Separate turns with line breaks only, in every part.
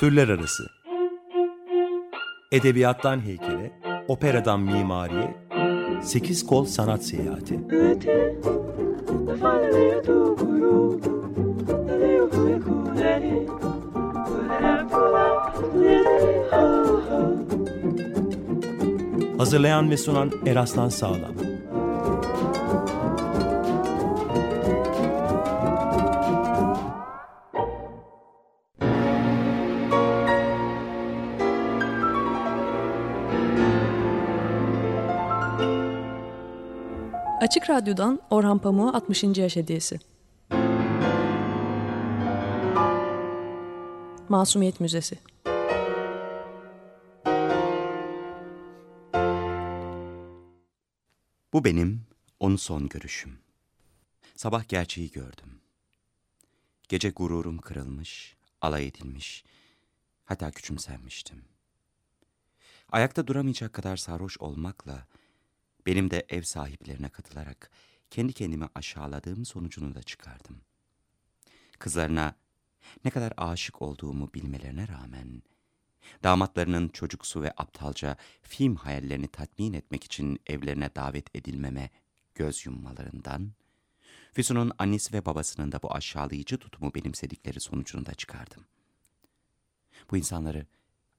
Türler arası. Edebiyattan heykele, operadan mimariye, sekiz kol sanat seyahati. Hazırlayan ve sunan Eraslan Sağlam.
Açık Radyo'dan Orhan Pamuk'a 60. yaş hediyesi. Masumiyet Müzesi.
Bu benim onu son görüşüm. Sabah gerçeği gördüm. Gece gururum kırılmış, alay edilmiş, hatta küçümsenmiştim. Ayakta duramayacak kadar sarhoş olmakla benim de ev sahiplerine katılarak kendi kendimi aşağıladığım sonucunu da çıkardım. Kızlarına ne kadar aşık olduğumu bilmelerine rağmen, damatlarının çocuksu ve aptalca film hayallerini tatmin etmek için evlerine davet edilmeme göz yummalarından, Füsun'un annesi ve babasının da bu aşağılayıcı tutumu benimsedikleri sonucunu da çıkardım. Bu insanları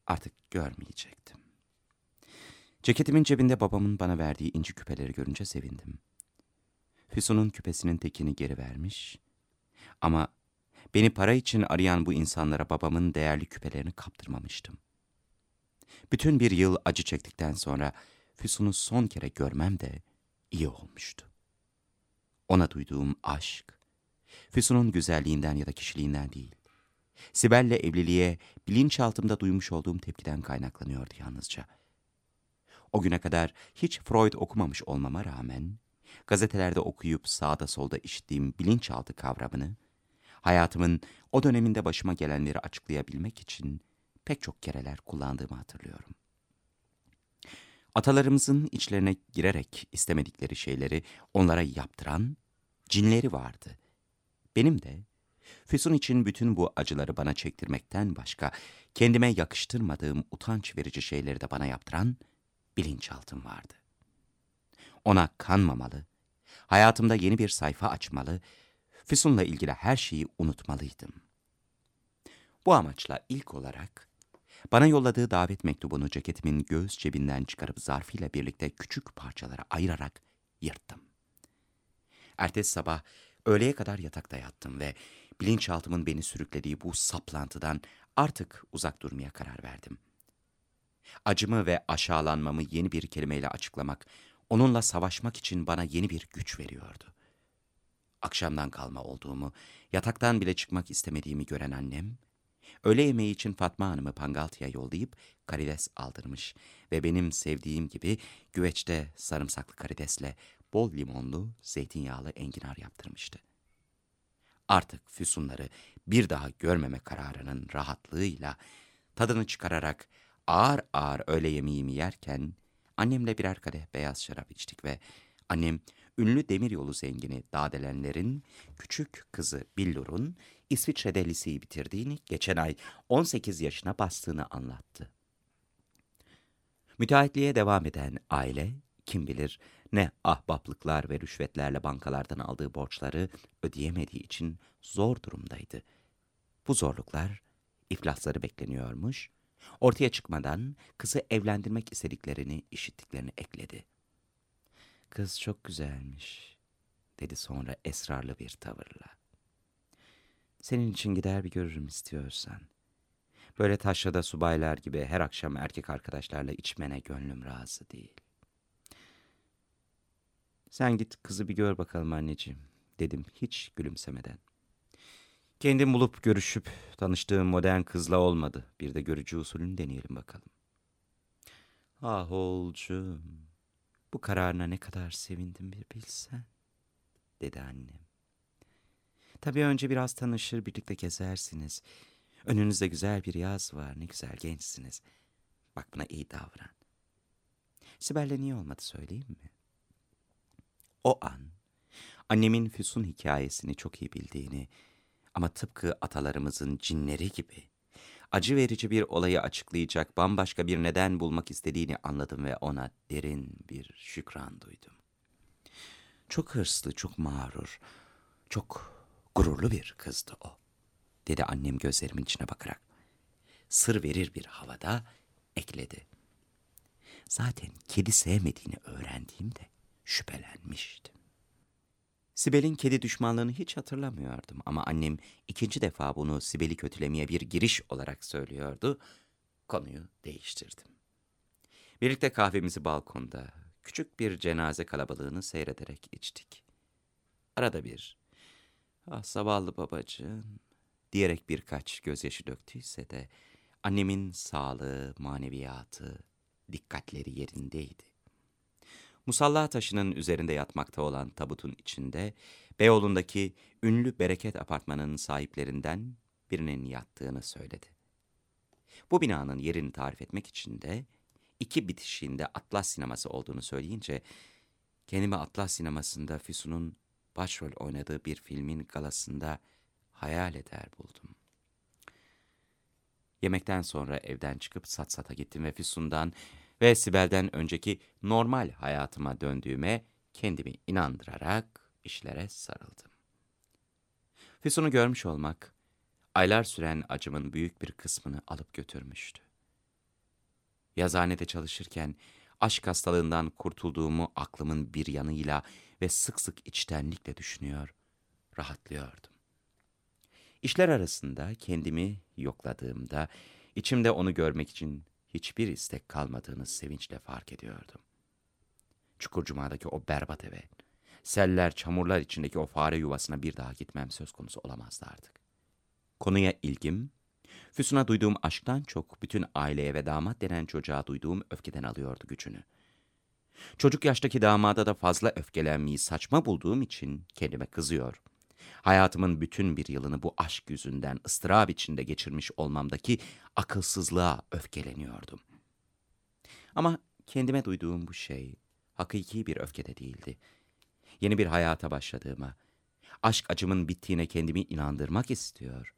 artık görmeyecektim. Ceketimin cebinde babamın bana verdiği inci küpeleri görünce sevindim. Füsun'un küpesinin tekini geri vermiş ama beni para için arayan bu insanlara babamın değerli küpelerini kaptırmamıştım. Bütün bir yıl acı çektikten sonra Füsun'u son kere görmem de iyi olmuştu. Ona duyduğum aşk, Füsun'un güzelliğinden ya da kişiliğinden değil, Sibel'le evliliğe bilinçaltımda duymuş olduğum tepkiden kaynaklanıyordu yalnızca. O güne kadar hiç Freud okumamış olmama rağmen, gazetelerde okuyup sağda solda işittiğim bilinçaltı kavramını, hayatımın o döneminde başıma gelenleri açıklayabilmek için pek çok kereler kullandığımı hatırlıyorum. Atalarımızın içlerine girerek istemedikleri şeyleri onlara yaptıran cinleri vardı. Benim de Füsun için bütün bu acıları bana çektirmekten başka kendime yakıştırmadığım utanç verici şeyleri de bana yaptıran bilinçaltım vardı. Ona kanmamalı, hayatımda yeni bir sayfa açmalı, Füsun'la ilgili her şeyi unutmalıydım. Bu amaçla ilk olarak bana yolladığı davet mektubunu ceketimin göğüs cebinden çıkarıp zarfıyla birlikte küçük parçalara ayırarak yırttım. Ertesi sabah öğleye kadar yatakta yattım ve bilinçaltımın beni sürüklediği bu saplantıdan artık uzak durmaya karar verdim. Acımı ve aşağılanmamı yeni bir kelimeyle açıklamak, onunla savaşmak için bana yeni bir güç veriyordu. Akşamdan kalma olduğumu, yataktan bile çıkmak istemediğimi gören annem, öğle yemeği için Fatma Hanım'ı Pangaltı'ya yollayıp karides aldırmış ve benim sevdiğim gibi güveçte sarımsaklı karidesle bol limonlu, zeytinyağlı enginar yaptırmıştı. Artık füsunları bir daha görmeme kararının rahatlığıyla tadını çıkararak ağır ağır öğle yemeğimi yerken annemle birer kadeh beyaz şarap içtik ve annem ünlü demiryolu zengini Dadelenlerin küçük kızı Billur'un İsviçre'de liseyi bitirdiğini, geçen ay 18 yaşına bastığını anlattı. Müteahhitliğe devam eden aile, kim bilir ne ahbaplıklar ve rüşvetlerle bankalardan aldığı borçları ödeyemediği için zor durumdaydı. Bu zorluklar iflasları bekleniyormuş, ortaya çıkmadan kızı evlendirmek istediklerini işittiklerini ekledi. Kız çok güzelmiş, dedi sonra esrarlı bir tavırla. Senin için gider bir görürüm istiyorsan. Böyle taşrada subaylar gibi her akşam erkek arkadaşlarla içmene gönlüm razı değil. Sen git kızı bir gör bakalım anneciğim, dedim hiç gülümsemeden. Kendim bulup görüşüp tanıştığım modern kızla olmadı. Bir de görücü usulünü deneyelim bakalım. Ah oğulcuğum, bu kararına ne kadar sevindim bir bilsen, dedi annem. Tabii önce biraz tanışır, birlikte gezersiniz. Önünüzde güzel bir yaz var, ne güzel gençsiniz. Bak buna iyi davran. Sibel'le niye olmadı söyleyeyim mi? O an annemin Füsun hikayesini çok iyi bildiğini ama tıpkı atalarımızın cinleri gibi acı verici bir olayı açıklayacak bambaşka bir neden bulmak istediğini anladım ve ona derin bir şükran duydum. Çok hırslı, çok mağrur, çok gururlu bir kızdı o, dedi annem gözlerimin içine bakarak. Sır verir bir havada ekledi. Zaten kedi sevmediğini öğrendiğimde şüphelenmiştim. Sibel'in kedi düşmanlığını hiç hatırlamıyordum ama annem ikinci defa bunu Sibel'i kötülemeye bir giriş olarak söylüyordu. Konuyu değiştirdim. Birlikte kahvemizi balkonda, küçük bir cenaze kalabalığını seyrederek içtik. Arada bir, ah zavallı babacığım diyerek birkaç gözyaşı döktüyse de annemin sağlığı, maneviyatı, dikkatleri yerindeydi. Musalla taşının üzerinde yatmakta olan tabutun içinde Beyoğlu'ndaki ünlü Bereket Apartmanı'nın sahiplerinden birinin yattığını söyledi. Bu binanın yerini tarif etmek için de iki bitişiğinde Atlas sineması olduğunu söyleyince kendimi Atlas sinemasında Füsun'un başrol oynadığı bir filmin galasında hayal eder buldum. Yemekten sonra evden çıkıp sat sata gittim ve Füsun'dan ve Sibel'den önceki normal hayatıma döndüğüme kendimi inandırarak işlere sarıldım. Füsun'u görmüş olmak, aylar süren acımın büyük bir kısmını alıp götürmüştü. Yazhanede çalışırken aşk hastalığından kurtulduğumu aklımın bir yanıyla ve sık sık içtenlikle düşünüyor, rahatlıyordum. İşler arasında kendimi yokladığımda, içimde onu görmek için hiçbir istek kalmadığını sevinçle fark ediyordum. Çukurcuma'daki o berbat eve, seller, çamurlar içindeki o fare yuvasına bir daha gitmem söz konusu olamazdı artık. Konuya ilgim, Füsun'a duyduğum aşktan çok bütün aileye ve damat denen çocuğa duyduğum öfkeden alıyordu gücünü. Çocuk yaştaki damada da fazla öfkelenmeyi saçma bulduğum için kendime kızıyor. Hayatımın bütün bir yılını bu aşk yüzünden ıstırap içinde geçirmiş olmamdaki akılsızlığa öfkeleniyordum. Ama kendime duyduğum bu şey hakiki bir öfke de değildi. Yeni bir hayata başladığıma, aşk acımın bittiğine kendimi inandırmak istiyor.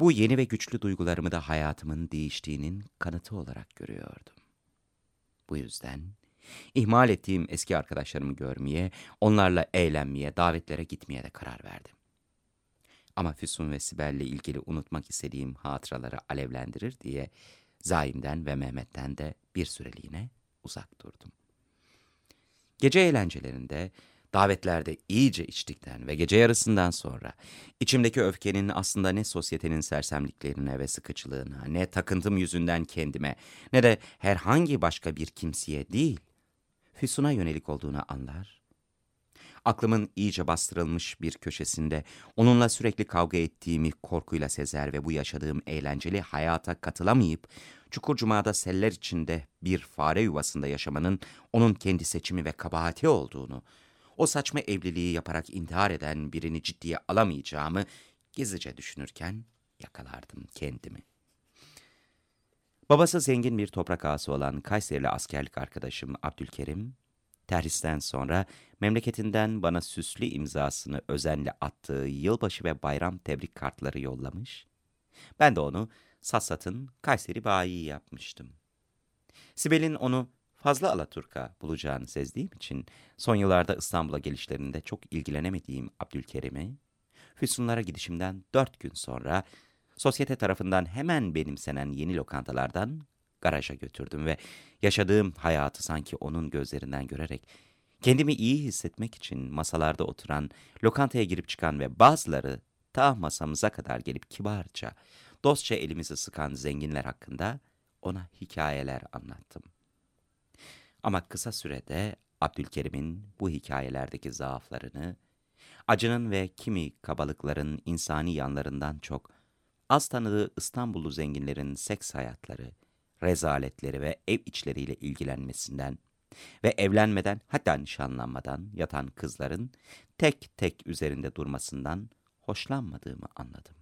Bu yeni ve güçlü duygularımı da hayatımın değiştiğinin kanıtı olarak görüyordum. Bu yüzden ihmal ettiğim eski arkadaşlarımı görmeye, onlarla eğlenmeye, davetlere gitmeye de karar verdim. Ama Füsun ve Sibel'le ilgili unutmak istediğim hatıraları alevlendirir diye Zaim'den ve Mehmet'ten de bir süreliğine uzak durdum. Gece eğlencelerinde, davetlerde iyice içtikten ve gece yarısından sonra içimdeki öfkenin aslında ne sosyetenin sersemliklerine ve sıkıcılığına, ne takıntım yüzünden kendime, ne de herhangi başka bir kimseye değil, Füsun'a yönelik olduğunu anlar Aklımın iyice bastırılmış bir köşesinde onunla sürekli kavga ettiğimi korkuyla sezer ve bu yaşadığım eğlenceli hayata katılamayıp Çukurcuma'da seller içinde bir fare yuvasında yaşamanın onun kendi seçimi ve kabahati olduğunu, o saçma evliliği yaparak intihar eden birini ciddiye alamayacağımı gizlice düşünürken yakalardım kendimi. Babası zengin bir toprak ağası olan Kayserili askerlik arkadaşım Abdülkerim, Terhisten sonra memleketinden bana süslü imzasını özenle attığı yılbaşı ve bayram tebrik kartları yollamış. Ben de onu Sassat'ın Kayseri bayi yapmıştım. Sibel'in onu fazla Alaturka bulacağını sezdiğim için son yıllarda İstanbul'a gelişlerinde çok ilgilenemediğim Abdülkerim'i, Füsunlara gidişimden dört gün sonra sosyete tarafından hemen benimsenen yeni lokantalardan garaja götürdüm ve yaşadığım hayatı sanki onun gözlerinden görerek kendimi iyi hissetmek için masalarda oturan, lokantaya girip çıkan ve bazıları ta masamıza kadar gelip kibarca, dostça elimizi sıkan zenginler hakkında ona hikayeler anlattım. Ama kısa sürede Abdülkerim'in bu hikayelerdeki zaaflarını, acının ve kimi kabalıkların insani yanlarından çok, az tanıdığı İstanbullu zenginlerin seks hayatları, rezaletleri ve ev içleriyle ilgilenmesinden ve evlenmeden hatta nişanlanmadan yatan kızların tek tek üzerinde durmasından hoşlanmadığımı anladım.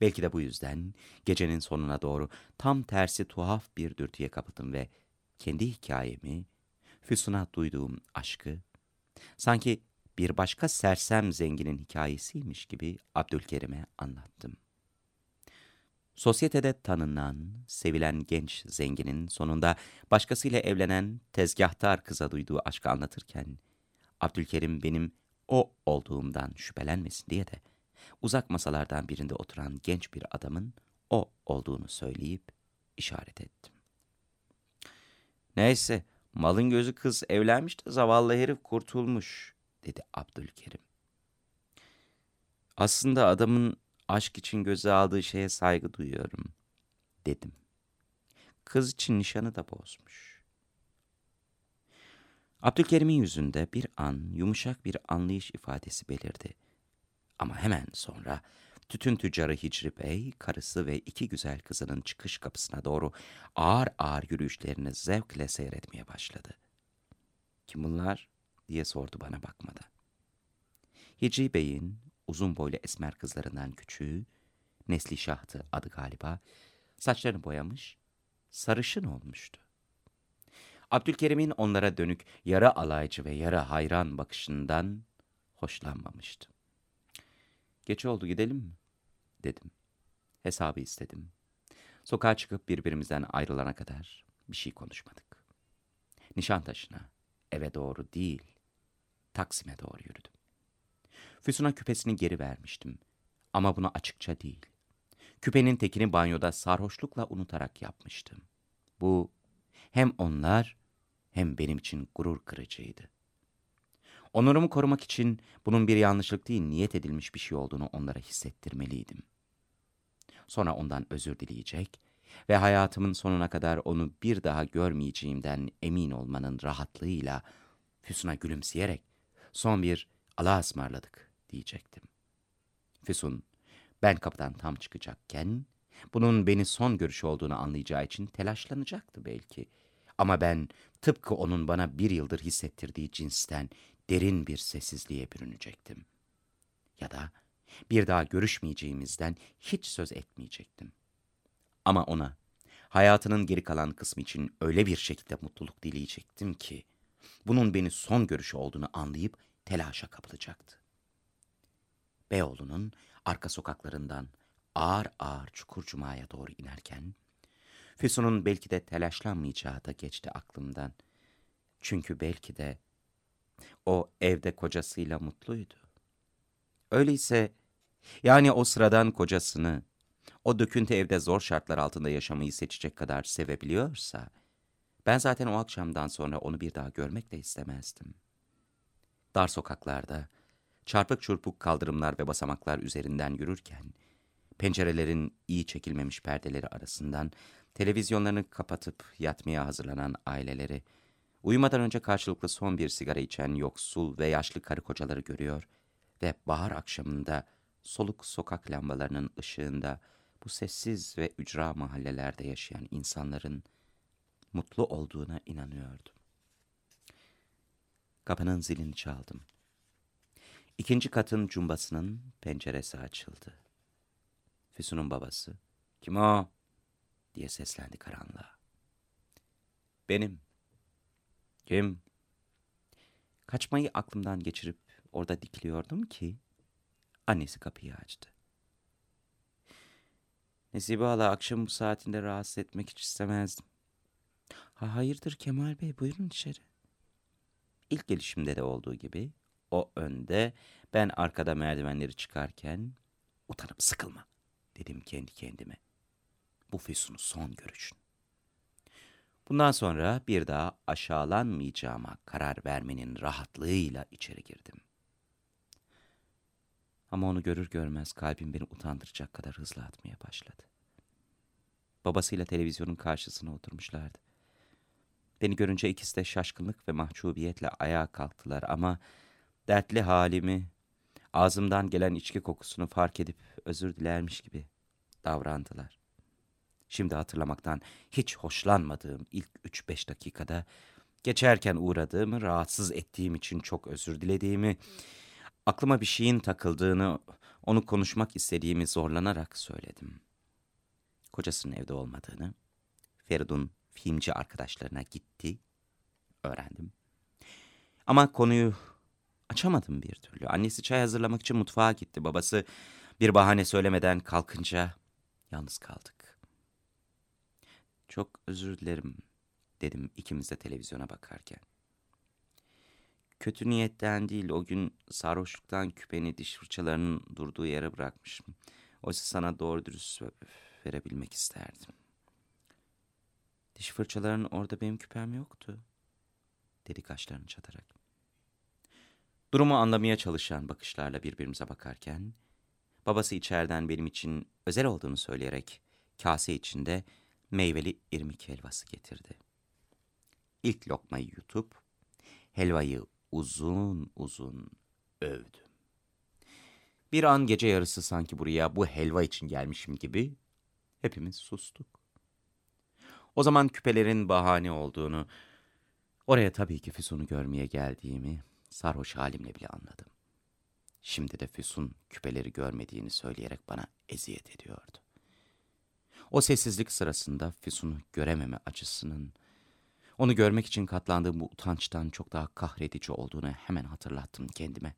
Belki de bu yüzden gecenin sonuna doğru tam tersi tuhaf bir dürtüye kapıldım ve kendi hikayemi, Füsun'a duyduğum aşkı, sanki bir başka sersem zenginin hikayesiymiş gibi Abdülkerim'e anlattım. Sosyetede tanınan, sevilen genç zenginin sonunda başkasıyla evlenen tezgahtar kıza duyduğu aşkı anlatırken, Abdülkerim benim o olduğumdan şüphelenmesin diye de uzak masalardan birinde oturan genç bir adamın o olduğunu söyleyip işaret ettim. Neyse, malın gözü kız evlenmiş de zavallı herif kurtulmuş, dedi Abdülkerim. Aslında adamın aşk için göze aldığı şeye saygı duyuyorum, dedim. Kız için nişanı da bozmuş. Abdülkerim'in yüzünde bir an yumuşak bir anlayış ifadesi belirdi. Ama hemen sonra tütün tüccarı Hicri Bey, karısı ve iki güzel kızının çıkış kapısına doğru ağır ağır yürüyüşlerini zevkle seyretmeye başladı. Kim bunlar? diye sordu bana bakmadan. Hicri Bey'in uzun boylu esmer kızlarından küçüğü, Nesli Şahtı adı galiba, saçlarını boyamış, sarışın olmuştu. Abdülkerim'in onlara dönük yarı alaycı ve yarı hayran bakışından hoşlanmamıştı. Geç oldu gidelim mi? dedim. Hesabı istedim. Sokağa çıkıp birbirimizden ayrılana kadar bir şey konuşmadık. Nişantaşı'na, eve doğru değil, Taksim'e doğru yürüdüm. Füsun'a küpesini geri vermiştim. Ama bunu açıkça değil. Küpenin tekini banyoda sarhoşlukla unutarak yapmıştım. Bu hem onlar hem benim için gurur kırıcıydı. Onurumu korumak için bunun bir yanlışlık değil, niyet edilmiş bir şey olduğunu onlara hissettirmeliydim. Sonra ondan özür dileyecek ve hayatımın sonuna kadar onu bir daha görmeyeceğimden emin olmanın rahatlığıyla Füsun'a gülümseyerek son bir Allah'a ısmarladık diyecektim. Füsun, ben kapıdan tam çıkacakken, bunun beni son görüş olduğunu anlayacağı için telaşlanacaktı belki. Ama ben tıpkı onun bana bir yıldır hissettirdiği cinsten derin bir sessizliğe bürünecektim. Ya da bir daha görüşmeyeceğimizden hiç söz etmeyecektim. Ama ona hayatının geri kalan kısmı için öyle bir şekilde mutluluk dileyecektim ki, bunun beni son görüşü olduğunu anlayıp telaşa kapılacaktı. Beyoğlu'nun arka sokaklarından ağır ağır Çukurcuma'ya doğru inerken, Füsun'un belki de telaşlanmayacağı da geçti aklımdan. Çünkü belki de o evde kocasıyla mutluydu. Öyleyse, yani o sıradan kocasını, o döküntü evde zor şartlar altında yaşamayı seçecek kadar sevebiliyorsa, ben zaten o akşamdan sonra onu bir daha görmek de istemezdim. Dar sokaklarda, çarpık çurpuk kaldırımlar ve basamaklar üzerinden yürürken, pencerelerin iyi çekilmemiş perdeleri arasından televizyonlarını kapatıp yatmaya hazırlanan aileleri, uyumadan önce karşılıklı son bir sigara içen yoksul ve yaşlı karı kocaları görüyor ve bahar akşamında soluk sokak lambalarının ışığında bu sessiz ve ücra mahallelerde yaşayan insanların mutlu olduğuna inanıyordum. Kapının zilini çaldım. İkinci katın cumbasının penceresi açıldı. Füsun'un babası, kim o? diye seslendi karanlığa. Benim. Kim? Kaçmayı aklımdan geçirip orada dikiliyordum ki annesi kapıyı açtı. Nesibe hala akşam bu saatinde rahatsız etmek hiç istemezdim. Ha, hayırdır Kemal Bey buyurun içeri. İlk gelişimde de olduğu gibi o önde ben arkada merdivenleri çıkarken utanıp sıkılma dedim kendi kendime. Bu Füsun'u son görüşün. Bundan sonra bir daha aşağılanmayacağıma karar vermenin rahatlığıyla içeri girdim. Ama onu görür görmez kalbim beni utandıracak kadar hızlı atmaya başladı. Babasıyla televizyonun karşısına oturmuşlardı. Beni görünce ikisi de şaşkınlık ve mahcubiyetle ayağa kalktılar ama dertli halimi, ağzımdan gelen içki kokusunu fark edip özür dilermiş gibi davrandılar. Şimdi hatırlamaktan hiç hoşlanmadığım ilk üç beş dakikada geçerken uğradığımı, rahatsız ettiğim için çok özür dilediğimi, aklıma bir şeyin takıldığını, onu konuşmak istediğimi zorlanarak söyledim. Kocasının evde olmadığını, Feridun filmci arkadaşlarına gitti, öğrendim. Ama konuyu açamadım bir türlü. Annesi çay hazırlamak için mutfağa gitti. Babası bir bahane söylemeden kalkınca Yalnız kaldık. Çok özür dilerim dedim ikimiz de televizyona bakarken. Kötü niyetten değil o gün sarhoşluktan küpeni diş fırçalarının durduğu yere bırakmışım. Oysa sana doğru dürüst verebilmek isterdim. Diş fırçalarının orada benim küpem yoktu. Dedi kaşlarını çatarak. Durumu anlamaya çalışan bakışlarla birbirimize bakarken, babası içeriden benim için özel olduğunu söyleyerek kase içinde meyveli irmik helvası getirdi. İlk lokmayı yutup helvayı uzun uzun övdüm. Bir an gece yarısı sanki buraya bu helva için gelmişim gibi hepimiz sustuk. O zaman küpelerin bahane olduğunu, oraya tabii ki Füsun'u görmeye geldiğimi sarhoş halimle bile anladım. Şimdi de Füsun küpeleri görmediğini söyleyerek bana eziyet ediyordu. O sessizlik sırasında Füsun'u görememe acısının, onu görmek için katlandığım bu utançtan çok daha kahredici olduğunu hemen hatırlattım kendime.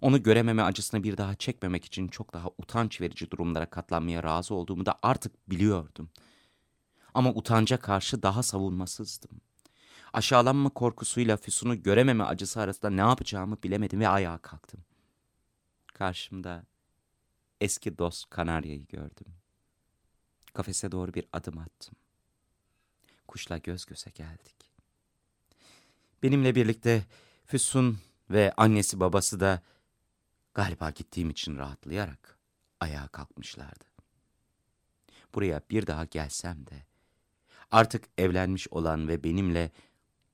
Onu görememe acısını bir daha çekmemek için çok daha utanç verici durumlara katlanmaya razı olduğumu da artık biliyordum. Ama utanca karşı daha savunmasızdım. Aşağılanma korkusuyla Füsun'u görememe acısı arasında ne yapacağımı bilemedim ve ayağa kalktım. Karşımda eski dost Kanarya'yı gördüm. Kafese doğru bir adım attım. Kuşla göz göze geldik. Benimle birlikte Füsun ve annesi babası da galiba gittiğim için rahatlayarak ayağa kalkmışlardı. Buraya bir daha gelsem de artık evlenmiş olan ve benimle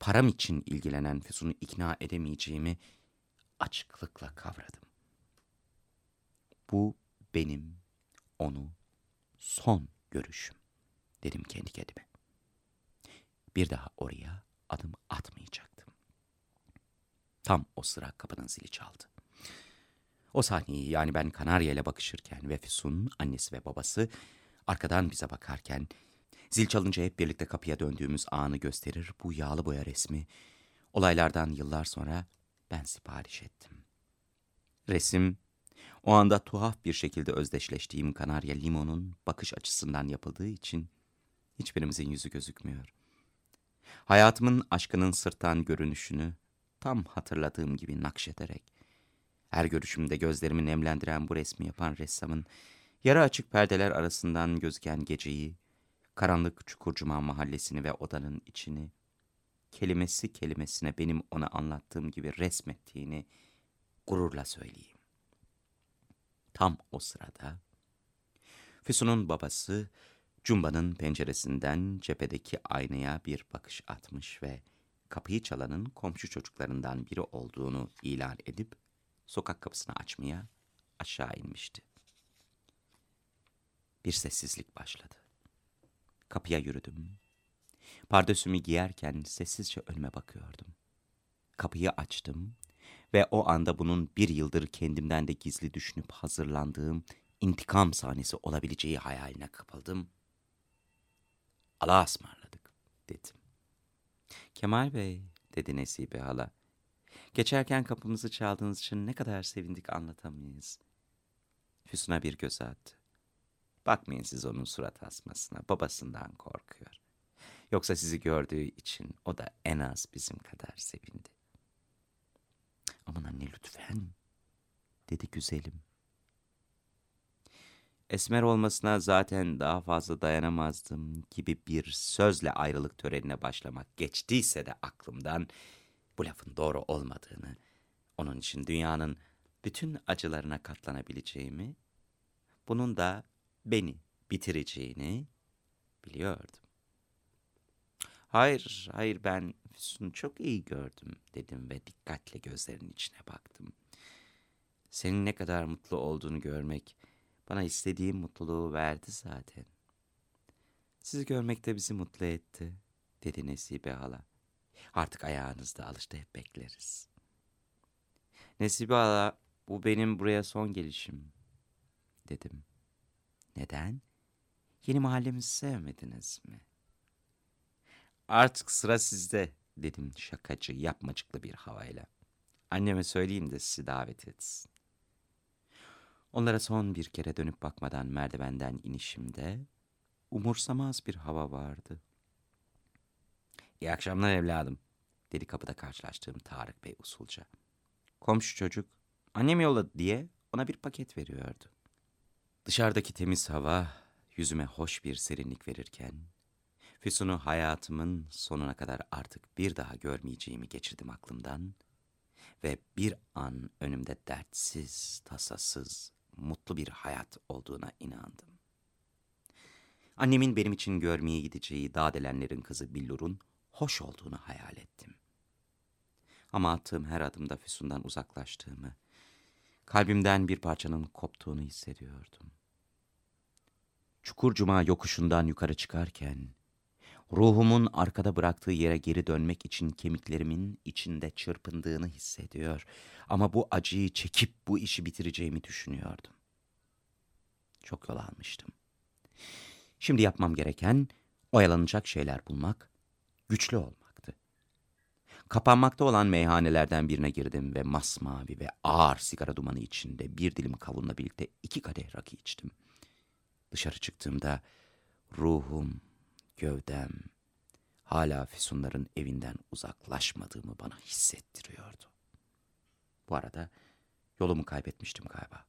param için ilgilenen Füsun'u ikna edemeyeceğimi açıklıkla kavradım. Bu benim onu son görüşüm dedim kendi kendime. Bir daha oraya adım atmayacaktım. Tam o sıra kapının zili çaldı. O sahneyi yani ben Kanarya ile bakışırken ve Füsun, annesi ve babası arkadan bize bakarken zil çalınca hep birlikte kapıya döndüğümüz anı gösterir bu yağlı boya resmi. Olaylardan yıllar sonra ben sipariş ettim. Resim o anda tuhaf bir şekilde özdeşleştiğim Kanarya Limon'un bakış açısından yapıldığı için hiçbirimizin yüzü gözükmüyor. Hayatımın aşkının sırttan görünüşünü tam hatırladığım gibi nakşederek, her görüşümde gözlerimi nemlendiren bu resmi yapan ressamın, yarı açık perdeler arasından gözüken geceyi, karanlık Çukurcuma mahallesini ve odanın içini, kelimesi kelimesine benim ona anlattığım gibi resmettiğini gururla söyleyeyim. Tam o sırada, Füsun'un babası, Cumba'nın penceresinden cephedeki aynaya bir bakış atmış ve kapıyı çalanın komşu çocuklarından biri olduğunu ilan edip sokak kapısını açmaya aşağı inmişti. Bir sessizlik başladı. Kapıya yürüdüm. Pardösümü giyerken sessizce önüme bakıyordum. Kapıyı açtım ve o anda bunun bir yıldır kendimden de gizli düşünüp hazırlandığım intikam sahnesi olabileceği hayaline kapıldım Allah'a ısmarladık dedim. Kemal Bey dedi Nesibe hala. Geçerken kapımızı çaldığınız için ne kadar sevindik anlatamayız. Füsun'a bir göz attı. Bakmayın siz onun surat asmasına, babasından korkuyor. Yoksa sizi gördüğü için o da en az bizim kadar sevindi. Aman anne lütfen, dedi güzelim. Esmer olmasına zaten daha fazla dayanamazdım gibi bir sözle ayrılık törenine başlamak geçtiyse de aklımdan bu lafın doğru olmadığını, onun için dünyanın bütün acılarına katlanabileceğimi, bunun da beni bitireceğini biliyordum. Hayır, hayır ben Füsun'u çok iyi gördüm dedim ve dikkatle gözlerinin içine baktım. Senin ne kadar mutlu olduğunu görmek bana istediğim mutluluğu verdi zaten. Sizi görmek de bizi mutlu etti, dedi Nesibe hala. Artık ayağınızda alıştı hep bekleriz. Nesibe hala, bu benim buraya son gelişim, dedim. Neden? Yeni mahallemizi sevmediniz mi? Artık sıra sizde, dedim şakacı, yapmacıklı bir havayla. Anneme söyleyeyim de sizi davet etsin. Onlara son bir kere dönüp bakmadan merdivenden inişimde umursamaz bir hava vardı. İyi akşamlar evladım, dedi kapıda karşılaştığım Tarık Bey usulca. Komşu çocuk, annem yolladı diye ona bir paket veriyordu. Dışarıdaki temiz hava yüzüme hoş bir serinlik verirken, Füsun'u hayatımın sonuna kadar artık bir daha görmeyeceğimi geçirdim aklımdan ve bir an önümde dertsiz, tasasız, mutlu bir hayat olduğuna inandım. Annemin benim için görmeye gideceği Dadelenlerin kızı Billur'un hoş olduğunu hayal ettim. Ama attığım her adımda Füsun'dan uzaklaştığımı, kalbimden bir parçanın koptuğunu hissediyordum. Çukur Cuma yokuşundan yukarı çıkarken, ruhumun arkada bıraktığı yere geri dönmek için kemiklerimin içinde çırpındığını hissediyor. Ama bu acıyı çekip bu işi bitireceğimi düşünüyordum. Çok yol almıştım. Şimdi yapmam gereken oyalanacak şeyler bulmak, güçlü olmaktı. Kapanmakta olan meyhanelerden birine girdim ve masmavi ve ağır sigara dumanı içinde bir dilim kavunla birlikte iki kadeh rakı içtim. Dışarı çıktığımda ruhum, gövdem hala Füsunların evinden uzaklaşmadığımı bana hissettiriyordu. Bu arada yolumu kaybetmiştim galiba.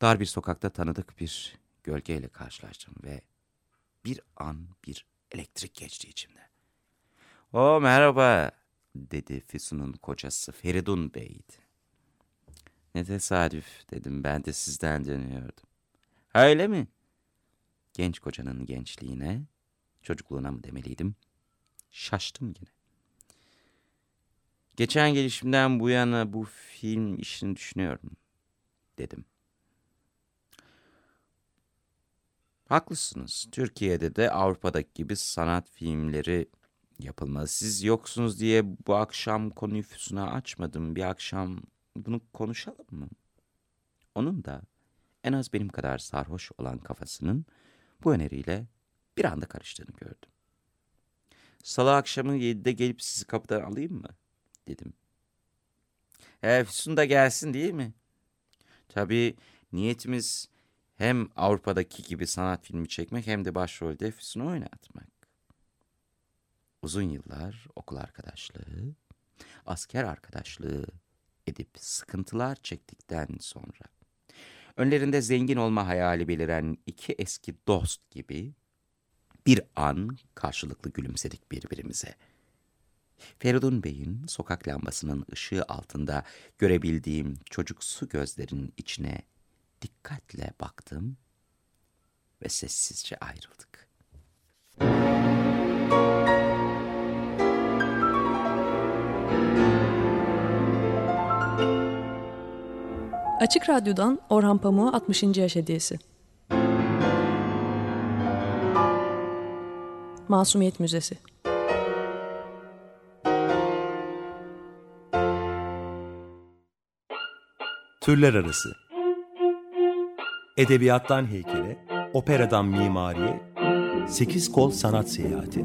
Dar bir sokakta tanıdık bir gölgeyle karşılaştım ve bir an bir elektrik geçti içimde. O merhaba dedi Füsun'un kocası Feridun Bey'di. Ne tesadüf dedim ben de sizden dönüyordum. Öyle mi? Genç kocanın gençliğine, çocukluğuna mı demeliydim? Şaştım yine. Geçen gelişimden bu yana bu film işini düşünüyorum, dedim. Haklısınız. Türkiye'de de Avrupa'daki gibi sanat filmleri yapılmaz. Siz yoksunuz diye bu akşam konuyu Füsun'a açmadım. Bir akşam bunu konuşalım mı? Onun da en az benim kadar sarhoş olan kafasının bu öneriyle bir anda karıştığını gördüm. Salı akşamı yedide gelip sizi kapıdan alayım mı? Dedim. E, Füsun da gelsin değil mi? Tabii niyetimiz hem Avrupa'daki gibi sanat filmi çekmek hem de başrolde Füsun'u oynatmak. Uzun yıllar okul arkadaşlığı, asker arkadaşlığı edip sıkıntılar çektikten sonra önlerinde zengin olma hayali beliren iki eski dost gibi bir an karşılıklı gülümsedik birbirimize. Feridun Bey'in sokak lambasının ışığı altında görebildiğim çocuksu gözlerinin içine dikkatle baktım ve sessizce ayrıldık.
Açık Radyo'dan Orhan Pamuk'a 60. yaş hediyesi. Masumiyet Müzesi
Türler Arası Edebiyattan heykele, operadan mimariye, sekiz kol sanat seyahati.